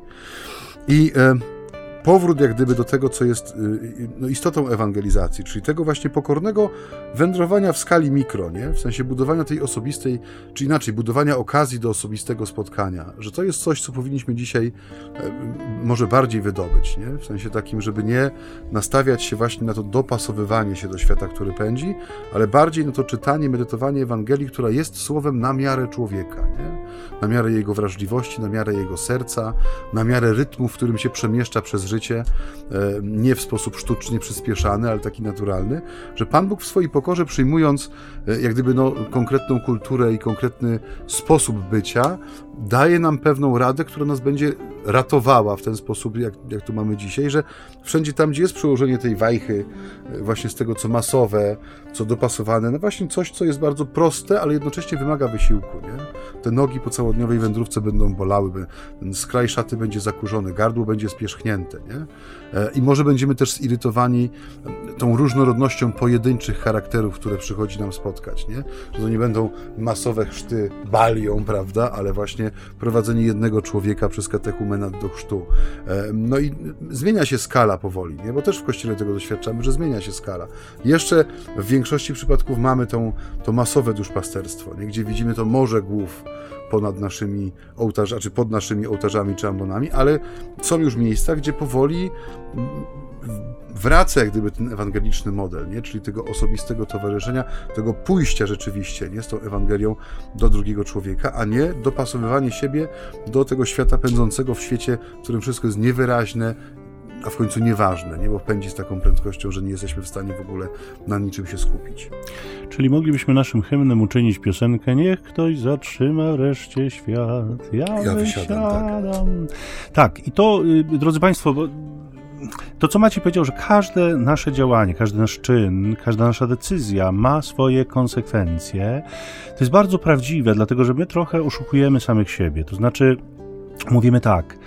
I e, powrót jak gdyby do tego, co jest y, no, istotą ewangelizacji, czyli tego właśnie pokornego wędrowania w skali mikro, nie? w sensie budowania tej osobistej, czy inaczej, budowania okazji do osobistego spotkania, że to jest coś, co powinniśmy dzisiaj e, może bardziej wydobyć, nie? w sensie takim, żeby nie nastawiać się właśnie na to dopasowywanie się do świata, który pędzi, ale bardziej na to czytanie, medytowanie Ewangelii, która jest słowem na miarę człowieka, nie? na miarę jego wrażliwości, na miarę jego serca, na miarę rytmu, w którym się przemieszcza przez życie, e, nie w sposób sztucznie przyspieszany, ale taki naturalny, że Pan Bóg w swojej pokorze przyjmując e, jak gdyby no, konkretną kulturę i konkretny sposób bycia, daje nam pewną radę, która nas będzie ratowała w ten sposób, jak, jak tu mamy dzisiaj, że wszędzie tam, gdzie jest przełożenie tej wajchy, e, właśnie z tego, co masowe, co dopasowane, no właśnie coś, co jest bardzo proste, ale jednocześnie wymaga wysiłku, nie? Te nogi po całodniowej wędrówce będą bolały, ten skraj szaty będzie zakurzony, gardło będzie spierzchnięte, nie? E, I może będziemy też zirytowani tą różnorodnością pojedynczych charakterów, które przychodzi nam spotkać, nie? Że to nie będą masowe chrzty balią, prawda, ale właśnie prowadzenie jednego człowieka przez katechumenat do chrztu. E, no i zmienia się skala powoli, nie? Bo też w Kościele tego doświadczamy, że zmienia się skala. Jeszcze w większości przypadków mamy tą, to masowe duszpasterstwo, nie? gdzie widzimy to morze głów ponad naszymi ołtarzami, czy pod naszymi ołtarzami czy ambonami, ale są już miejsca, gdzie powoli wraca jak gdyby ten ewangeliczny model, nie? czyli tego osobistego towarzyszenia, tego pójścia rzeczywiście nie? z tą Ewangelią do drugiego człowieka, a nie dopasowywanie siebie do tego świata pędzącego w świecie, w którym wszystko jest niewyraźne, a w końcu nieważne, nie? bo pędzi z taką prędkością, że nie jesteśmy w stanie w ogóle na niczym się skupić. Czyli moglibyśmy naszym hymnem uczynić piosenkę Niech ktoś zatrzyma wreszcie świat, ja, ja wysiadam. Tak. tak, i to, y, drodzy Państwo, bo to, co Maciej powiedział, że każde nasze działanie, każdy nasz czyn, każda nasza decyzja ma swoje konsekwencje, to jest bardzo prawdziwe, dlatego że my trochę oszukujemy samych siebie. To znaczy, mówimy tak,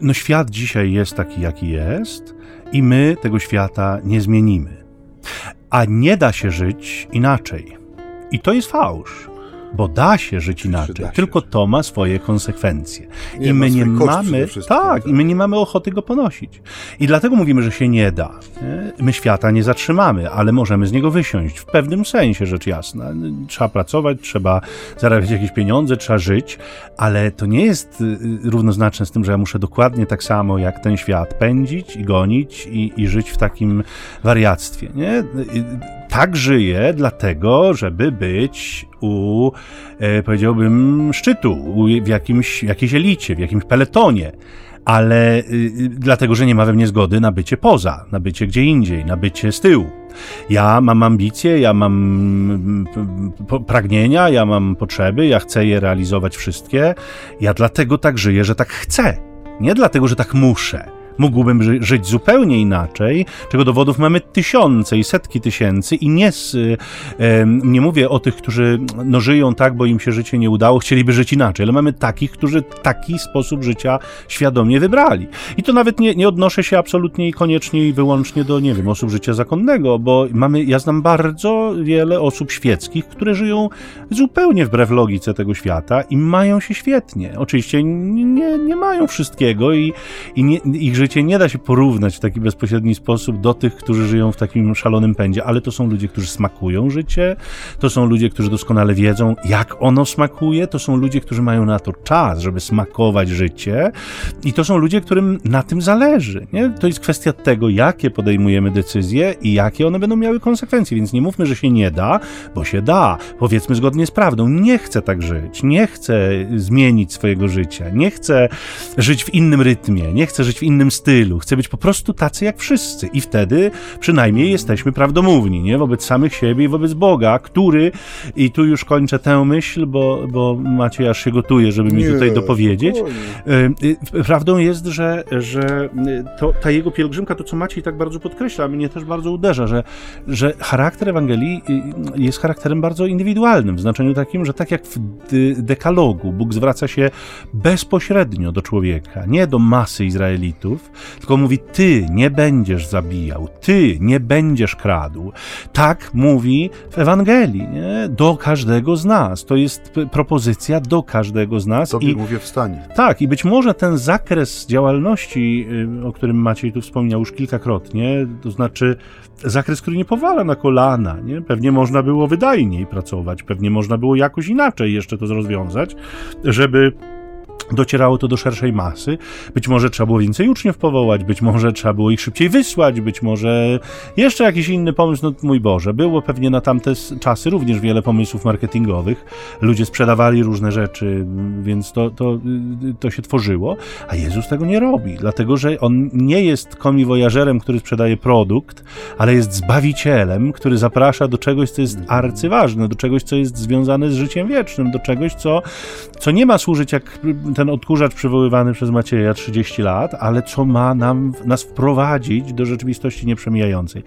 no świat dzisiaj jest taki, jaki jest, i my tego świata nie zmienimy. A nie da się żyć inaczej. I to jest fałsz bo da się żyć inaczej, tylko to ma swoje konsekwencje. Nie, I my nie mamy, tak, tak, i my nie mamy ochoty go ponosić. I dlatego mówimy, że się nie da. Nie? My świata nie zatrzymamy, ale możemy z niego wysiąść. W pewnym sensie, rzecz jasna. Trzeba pracować, trzeba zarabiać jakieś pieniądze, trzeba żyć, ale to nie jest y, równoznaczne z tym, że ja muszę dokładnie tak samo jak ten świat pędzić i gonić i, i żyć w takim wariactwie. Nie? tak żyję dlatego, żeby być u, e, powiedziałbym, szczytu, w jakimś, jakiejś elicie, w jakimś peletonie. Ale y, y, dlatego, że nie ma we mnie zgody na bycie poza, na bycie gdzie indziej, na bycie z tyłu. Ja mam ambicje, ja mam mm, pragnienia, ja mam potrzeby, ja chcę je realizować wszystkie. Ja dlatego tak żyję, że tak chcę. Nie dlatego, że tak muszę mógłbym ży żyć zupełnie inaczej, czego dowodów mamy tysiące i setki tysięcy i nie, z, e, nie mówię o tych, którzy no, żyją tak, bo im się życie nie udało, chcieliby żyć inaczej, ale mamy takich, którzy taki sposób życia świadomie wybrali. I to nawet nie, nie odnoszę się absolutnie i koniecznie i wyłącznie do, nie wiem, osób życia zakonnego, bo mamy, ja znam bardzo wiele osób świeckich, które żyją zupełnie wbrew logice tego świata i mają się świetnie. Oczywiście nie, nie mają wszystkiego i, i nie, ich życie nie da się porównać w taki bezpośredni sposób do tych, którzy żyją w takim szalonym pędzie, ale to są ludzie, którzy smakują życie, to są ludzie, którzy doskonale wiedzą, jak ono smakuje, to są ludzie, którzy mają na to czas, żeby smakować życie i to są ludzie, którym na tym zależy. Nie? To jest kwestia tego, jakie podejmujemy decyzje i jakie one będą miały konsekwencje, więc nie mówmy, że się nie da, bo się da. Powiedzmy zgodnie z prawdą, nie chcę tak żyć, nie chcę zmienić swojego życia, nie chcę żyć w innym rytmie, nie chcę żyć w innym stylu. Chcę być po prostu tacy jak wszyscy. I wtedy przynajmniej jesteśmy prawdomówni, nie? Wobec samych siebie i wobec Boga, który, i tu już kończę tę myśl, bo, bo Maciej aż się gotuje, żeby mi nie, tutaj dopowiedzieć. Y, y, prawdą jest, że, że to, ta jego pielgrzymka, to co Maciej tak bardzo podkreśla, mnie też bardzo uderza, że, że charakter Ewangelii y, jest charakterem bardzo indywidualnym, w znaczeniu takim, że tak jak w dekalogu Bóg zwraca się bezpośrednio do człowieka, nie do masy Izraelitów, tylko mówi: Ty nie będziesz zabijał, ty nie będziesz kradł. Tak mówi w Ewangelii, nie? do każdego z nas. To jest propozycja do każdego z nas. Tobie I mówię wstanie. Tak, i być może ten zakres działalności, y, o którym Maciej tu wspomniał już kilkakrotnie, to znaczy zakres, który nie powala na kolana, nie? Pewnie można było wydajniej pracować, pewnie można było jakoś inaczej jeszcze to rozwiązać, żeby docierało to do szerszej masy. Być może trzeba było więcej uczniów powołać, być może trzeba było ich szybciej wysłać, być może jeszcze jakiś inny pomysł, no mój Boże. Było pewnie na tamte czasy również wiele pomysłów marketingowych. Ludzie sprzedawali różne rzeczy, więc to, to, to się tworzyło, a Jezus tego nie robi, dlatego że On nie jest komiwojażerem, który sprzedaje produkt, ale jest Zbawicielem, który zaprasza do czegoś, co jest arcyważne, do czegoś, co jest związane z życiem wiecznym, do czegoś, co, co nie ma służyć jak ten odkurzacz przywoływany przez Macieja 30 lat, ale co ma nam, nas wprowadzić do rzeczywistości nieprzemijającej.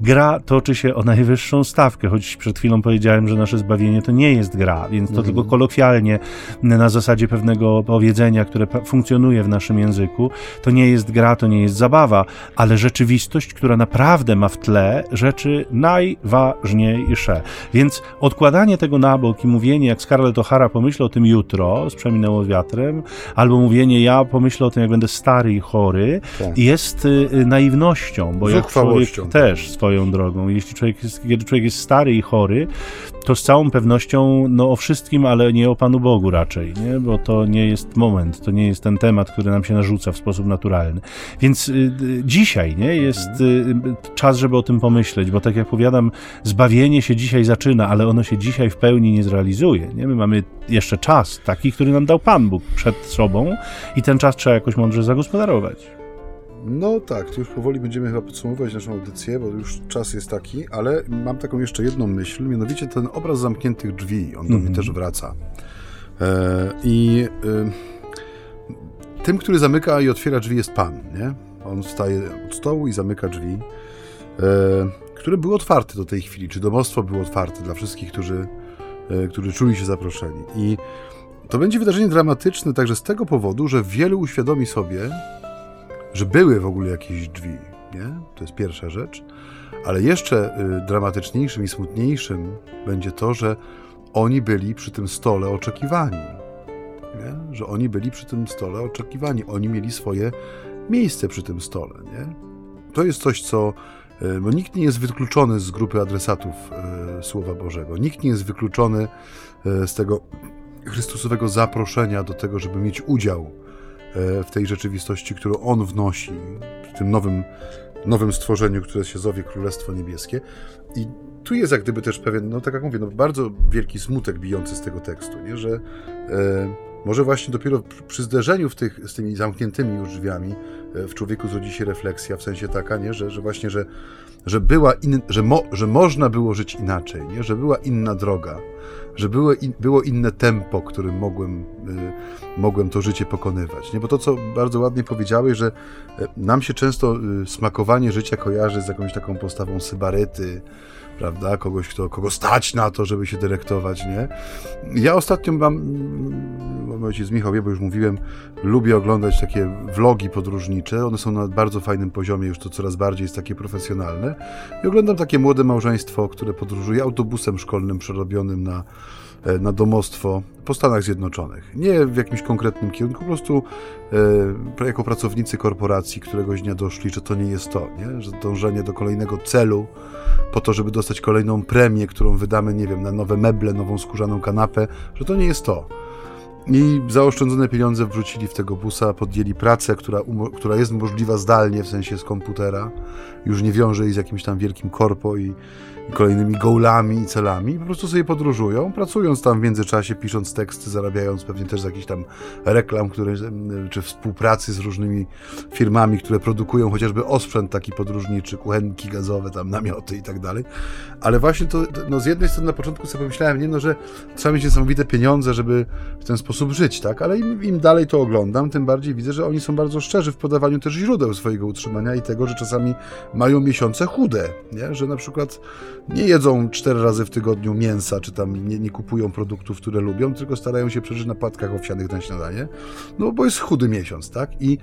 Gra toczy się o najwyższą stawkę, choć przed chwilą powiedziałem, że nasze zbawienie to nie jest gra, więc to mhm. tylko kolokwialnie na zasadzie pewnego powiedzenia, które funkcjonuje w naszym języku, to nie jest gra, to nie jest zabawa, ale rzeczywistość, która naprawdę ma w tle rzeczy najważniejsze. Więc odkładanie tego na bok i mówienie, jak Scarlett O'Hara pomyślał o tym jutro, z przeminęło wiatrem, albo mówienie, ja pomyślę o tym, jak będę stary i chory, tak. jest y, y, naiwnością, bo jak człowiek też swoją drogą, jeśli człowiek jest, kiedy człowiek jest stary i chory, to z całą pewnością no, o wszystkim, ale nie o Panu Bogu raczej, nie? bo to nie jest moment, to nie jest ten temat, który nam się narzuca w sposób naturalny. Więc y, y dzisiaj nie, jest y, czas, żeby o tym pomyśleć, bo tak jak powiadam, zbawienie się dzisiaj zaczyna, ale ono się dzisiaj w pełni nie zrealizuje. Nie? My mamy jeszcze czas taki, który nam dał Pan Bóg przed sobą i ten czas trzeba jakoś mądrze zagospodarować. No tak, już powoli będziemy chyba podsumowywać naszą audycję, bo już czas jest taki, ale mam taką jeszcze jedną myśl, mianowicie ten obraz zamkniętych drzwi, on do mm -hmm. mnie mhm. też wraca. E, I e, tym, który zamyka i otwiera drzwi jest Pan, nie? On wstaje od stołu i zamyka drzwi, e, które były otwarte do tej chwili, czy domostwo było otwarte dla wszystkich, którzy, e, którzy czuli się zaproszeni. I to będzie wydarzenie dramatyczne także z tego powodu, że wielu uświadomi sobie, że były w ogóle jakieś drzwi, nie? To jest pierwsza rzecz. Ale jeszcze y, dramatyczniejszym i smutniejszym będzie to, że oni byli przy tym stole oczekiwani. Nie? Że oni byli przy tym stole oczekiwani. Oni mieli swoje miejsce przy tym stole. Nie? To jest coś, co y, bo nikt nie jest wykluczony z grupy adresatów y, Słowa Bożego. Nikt nie jest wykluczony z tego Chrystusowego zaproszenia do tego, żeby mieć udział w tej rzeczywistości, którą On wnosi, w tym nowym, nowym stworzeniu, które się zowie Królestwo Niebieskie. I tu jest jak gdyby też pewien, no tak jak mówię, no bardzo wielki smutek bijący z tego tekstu, nie? że e, może właśnie dopiero przy zderzeniu w tych, z tymi zamkniętymi już drzwiami e, w człowieku zrodzi się refleksja, w sensie taka, nie? Że, że właśnie, że, że, była in, że, mo, że można było żyć inaczej, nie? że była inna droga, że było, in, było inne tempo, którym mogłem, y, mogłem to życie pokonywać. Nie? Bo to, co bardzo ładnie powiedziałeś, że y, nam się często y, smakowanie życia kojarzy z jakąś taką postawą sybaryty, prawda? Kogoś, kto, kogo stać na to, żeby się dyrektować, nie? Ja ostatnio mam, mam ojciec Michał wie, bo już mówiłem, lubię oglądać takie vlogi podróżnicze, one są na bardzo fajnym poziomie, już to coraz bardziej jest takie profesjonalne i oglądam takie młode małżeństwo, które podróżuje autobusem szkolnym przerobionym na na domostwo po Stanach Zjednoczonych. Nie w jakimś konkretnym kierunku, po prostu e, jako pracownicy korporacji któregoś dnia doszli, że to nie jest to, nie? że dążenie do kolejnego celu po to, żeby dostać kolejną premię, którą wydamy, nie wiem, na nowe meble, nową skórzaną kanapę, że to nie jest to. I zaoszczędzone pieniądze wrzucili w tego busa, podjęli pracę, która, która jest możliwa zdalnie, w sensie z komputera, już nie wiąże jej z jakimś tam wielkim korpo i, kolejnymi goalami i celami. Po prostu sobie podróżują, pracując tam w międzyczasie, pisząc teksty, zarabiając pewnie też z jakichś tam reklam, które, czy współpracy z różnymi firmami, które produkują chociażby osprzęt taki podróżniczy, kuchenki gazowe, tam namioty i tak dalej. Ale właśnie to, no z jednej strony na początku sobie pomyślałem, nie no, że trzeba mieć niesamowite pieniądze, żeby w ten sposób żyć, tak? Ale im, im dalej to oglądam, tym bardziej widzę, że oni są bardzo szczerzy w podawaniu też źródeł swojego utrzymania i tego, że czasami mają miesiące chude, nie? Że na przykład nie jedzą cztery razy w tygodniu mięsa, czy tam nie, nie kupują produktów, które lubią, tylko starają się przeżyć na płatkach owsianych na śniadanie, no bo jest chudy miesiąc, tak? I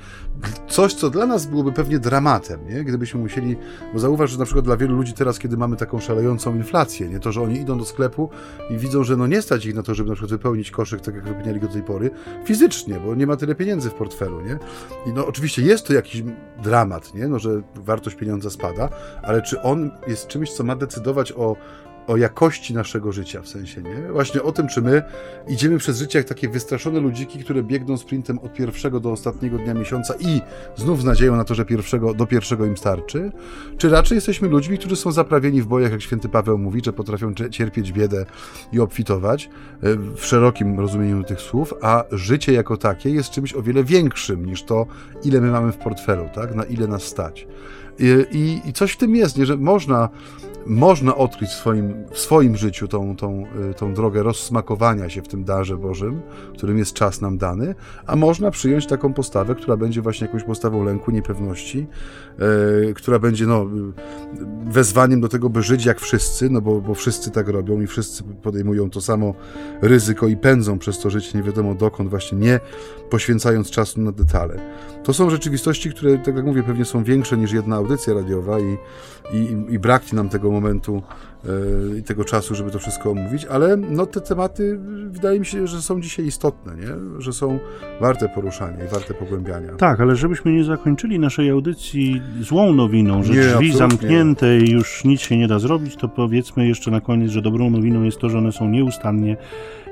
coś, co dla nas byłoby pewnie dramatem, nie? Gdybyśmy musieli, bo zauważ, że na przykład dla wielu ludzi teraz, kiedy mamy taką szalejącą inflację, nie? To, że oni idą do sklepu i widzą, że no nie stać ich na to, żeby na przykład wypełnić koszyk tak, jak wypełniali go do tej pory, fizycznie, bo nie ma tyle pieniędzy w portfelu, nie? I no oczywiście jest to jakiś dramat, nie? No, że wartość pieniądza spada, ale czy on jest czymś, co ma decydować o o jakości naszego życia, w sensie, nie? Właśnie o tym, czy my idziemy przez życie jak takie wystraszone ludziki, które biegną sprintem od pierwszego do ostatniego dnia miesiąca i znów z nadzieją na to, że pierwszego, do pierwszego im starczy, czy raczej jesteśmy ludźmi, którzy są zaprawieni w bojach, jak święty Paweł mówi, że potrafią cierpieć biedę i obfitować, e, w szerokim rozumieniu tych słów, a życie jako takie jest czymś o wiele większym niż to, ile my mamy w portfelu, tak? Na ile nas stać. I, i, coś w tym jest, nie? że można można odkryć w swoim, w swoim życiu tą, tą, y, tą drogę rozsmakowania się w tym darze Bożym, którym jest czas nam dany, a można przyjąć taką postawę, która będzie właśnie jakąś postawą lęku, niepewności, yy, która będzie no, wezwaniem do tego, by żyć jak wszyscy, no bo, bo wszyscy tak robią i wszyscy podejmują to samo ryzyko i pędzą przez to życie nie wiadomo dokąd, właśnie nie poświęcając czasu na detale. To są rzeczywistości, które, tak jak mówię, pewnie są większe niż jedna radiowa i, i, i braknie nam tego momentu e, i tego czasu, żeby to wszystko omówić, ale no, te tematy wydaje mi się, że są dzisiaj istotne, nie? że są warte poruszania i warte pogłębiania. Tak, ale żebyśmy nie zakończyli naszej audycji złą nowiną, że nie, drzwi zamknięte i już nic się nie da zrobić, to powiedzmy jeszcze na koniec, że dobrą nowiną jest to, że one są nieustannie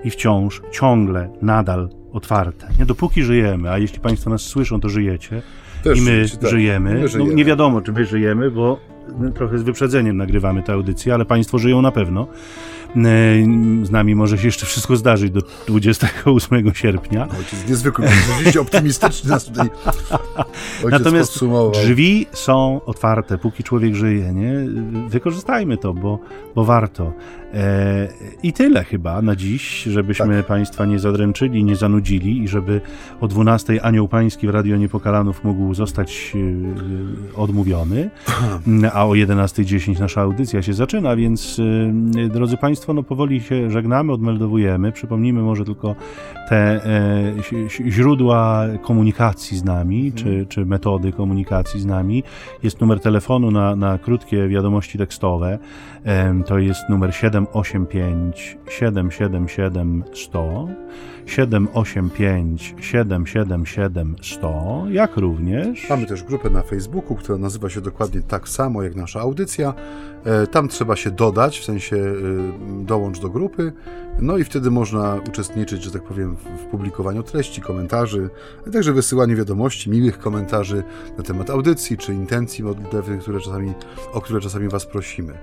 i wciąż, ciągle, nadal otwarte. Nie dopóki żyjemy, a jeśli Państwo nas słyszą, to żyjecie. Też I my tak, żyjemy. My żyjemy. No, nie wiadomo, czy my żyjemy, bo trochę z wyprzedzeniem nagrywamy tę audycję, ale Państwo żyją na pewno. E, z nami może się jeszcze wszystko zdarzyć do 28 sierpnia. Ojciec niezwykle, rzeczywiście optymistyczny nas tutaj Natomiast drzwi są otwarte, póki człowiek żyje, nie? Wykorzystajmy to, bo, bo warto. E, I tyle chyba na dziś, żebyśmy tak. Państwa nie zadręczyli, nie zanudzili i żeby o 12 Anioł Pański w Radio Niepokalanów mógł zostać e, odmówiony, a o 11.10 nasza audycja się zaczyna, więc e, drodzy Państwo, no powoli się żegnamy, odmeldowujemy. Przypomnijmy może tylko te źródła komunikacji z nami, mhm. czy, czy metody komunikacji z nami. Jest numer telefonu na, na krótkie wiadomości tekstowe. To jest numer 785 777 100. 785 777 100, jak również. Mamy też grupę na Facebooku, która nazywa się dokładnie tak samo jak nasza audycja. E, tam trzeba się dodać, w sensie e, dołącz do grupy, no i wtedy można uczestniczyć, że tak powiem, w publikowaniu treści, komentarzy, a także wysyłaniu wiadomości, miłych komentarzy na temat audycji czy intencji modlitewnych, które czasami, o które czasami Was prosimy.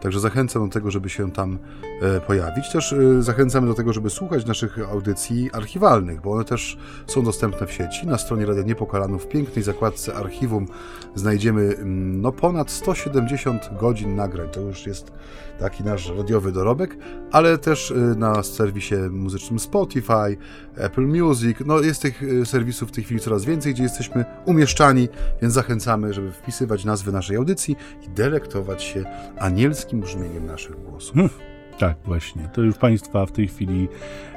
Także zachęcam do tego, żeby się tam e, pojawić. Też zachęcamy do tego, żeby słuchać naszych audycji archiwalnych, bo one też są dostępne w sieci. Na stronie Radia Niepokalanów w pięknej zakładce archiwum znajdziemy mm, no, ponad 170 godzin na nagrań. To już jest taki nasz radiowy dorobek, ale też y, na serwisie muzycznym Spotify, Apple Music. No jest tych y, serwisów w tej chwili coraz więcej, gdzie jesteśmy umieszczani, więc zachęcamy, żeby wpisywać nazwy naszej audycji i delektować się anielskim brzmieniem naszych głosów. Hmm. Tak, właśnie. To już Państwa w tej chwili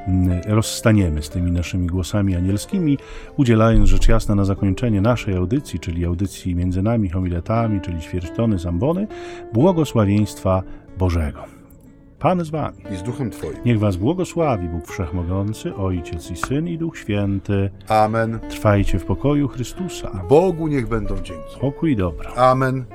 mm, rozstaniemy z tymi naszymi głosami anielskimi, udzielając rzecz jasna na zakończenie naszej audycji, czyli audycji między nami, homiletami, czyli ćwierćtony, zambony, błogosławieństwa Bożego. Pan z wami. I z duchem Twoim. Niech was błogosławi Bóg Wszechmogący, Ojciec i Syn i Duch Święty. Amen. Trwajcie w pokoju Chrystusa. Bogu niech będą dzięki. Pokój i dobra. Amen.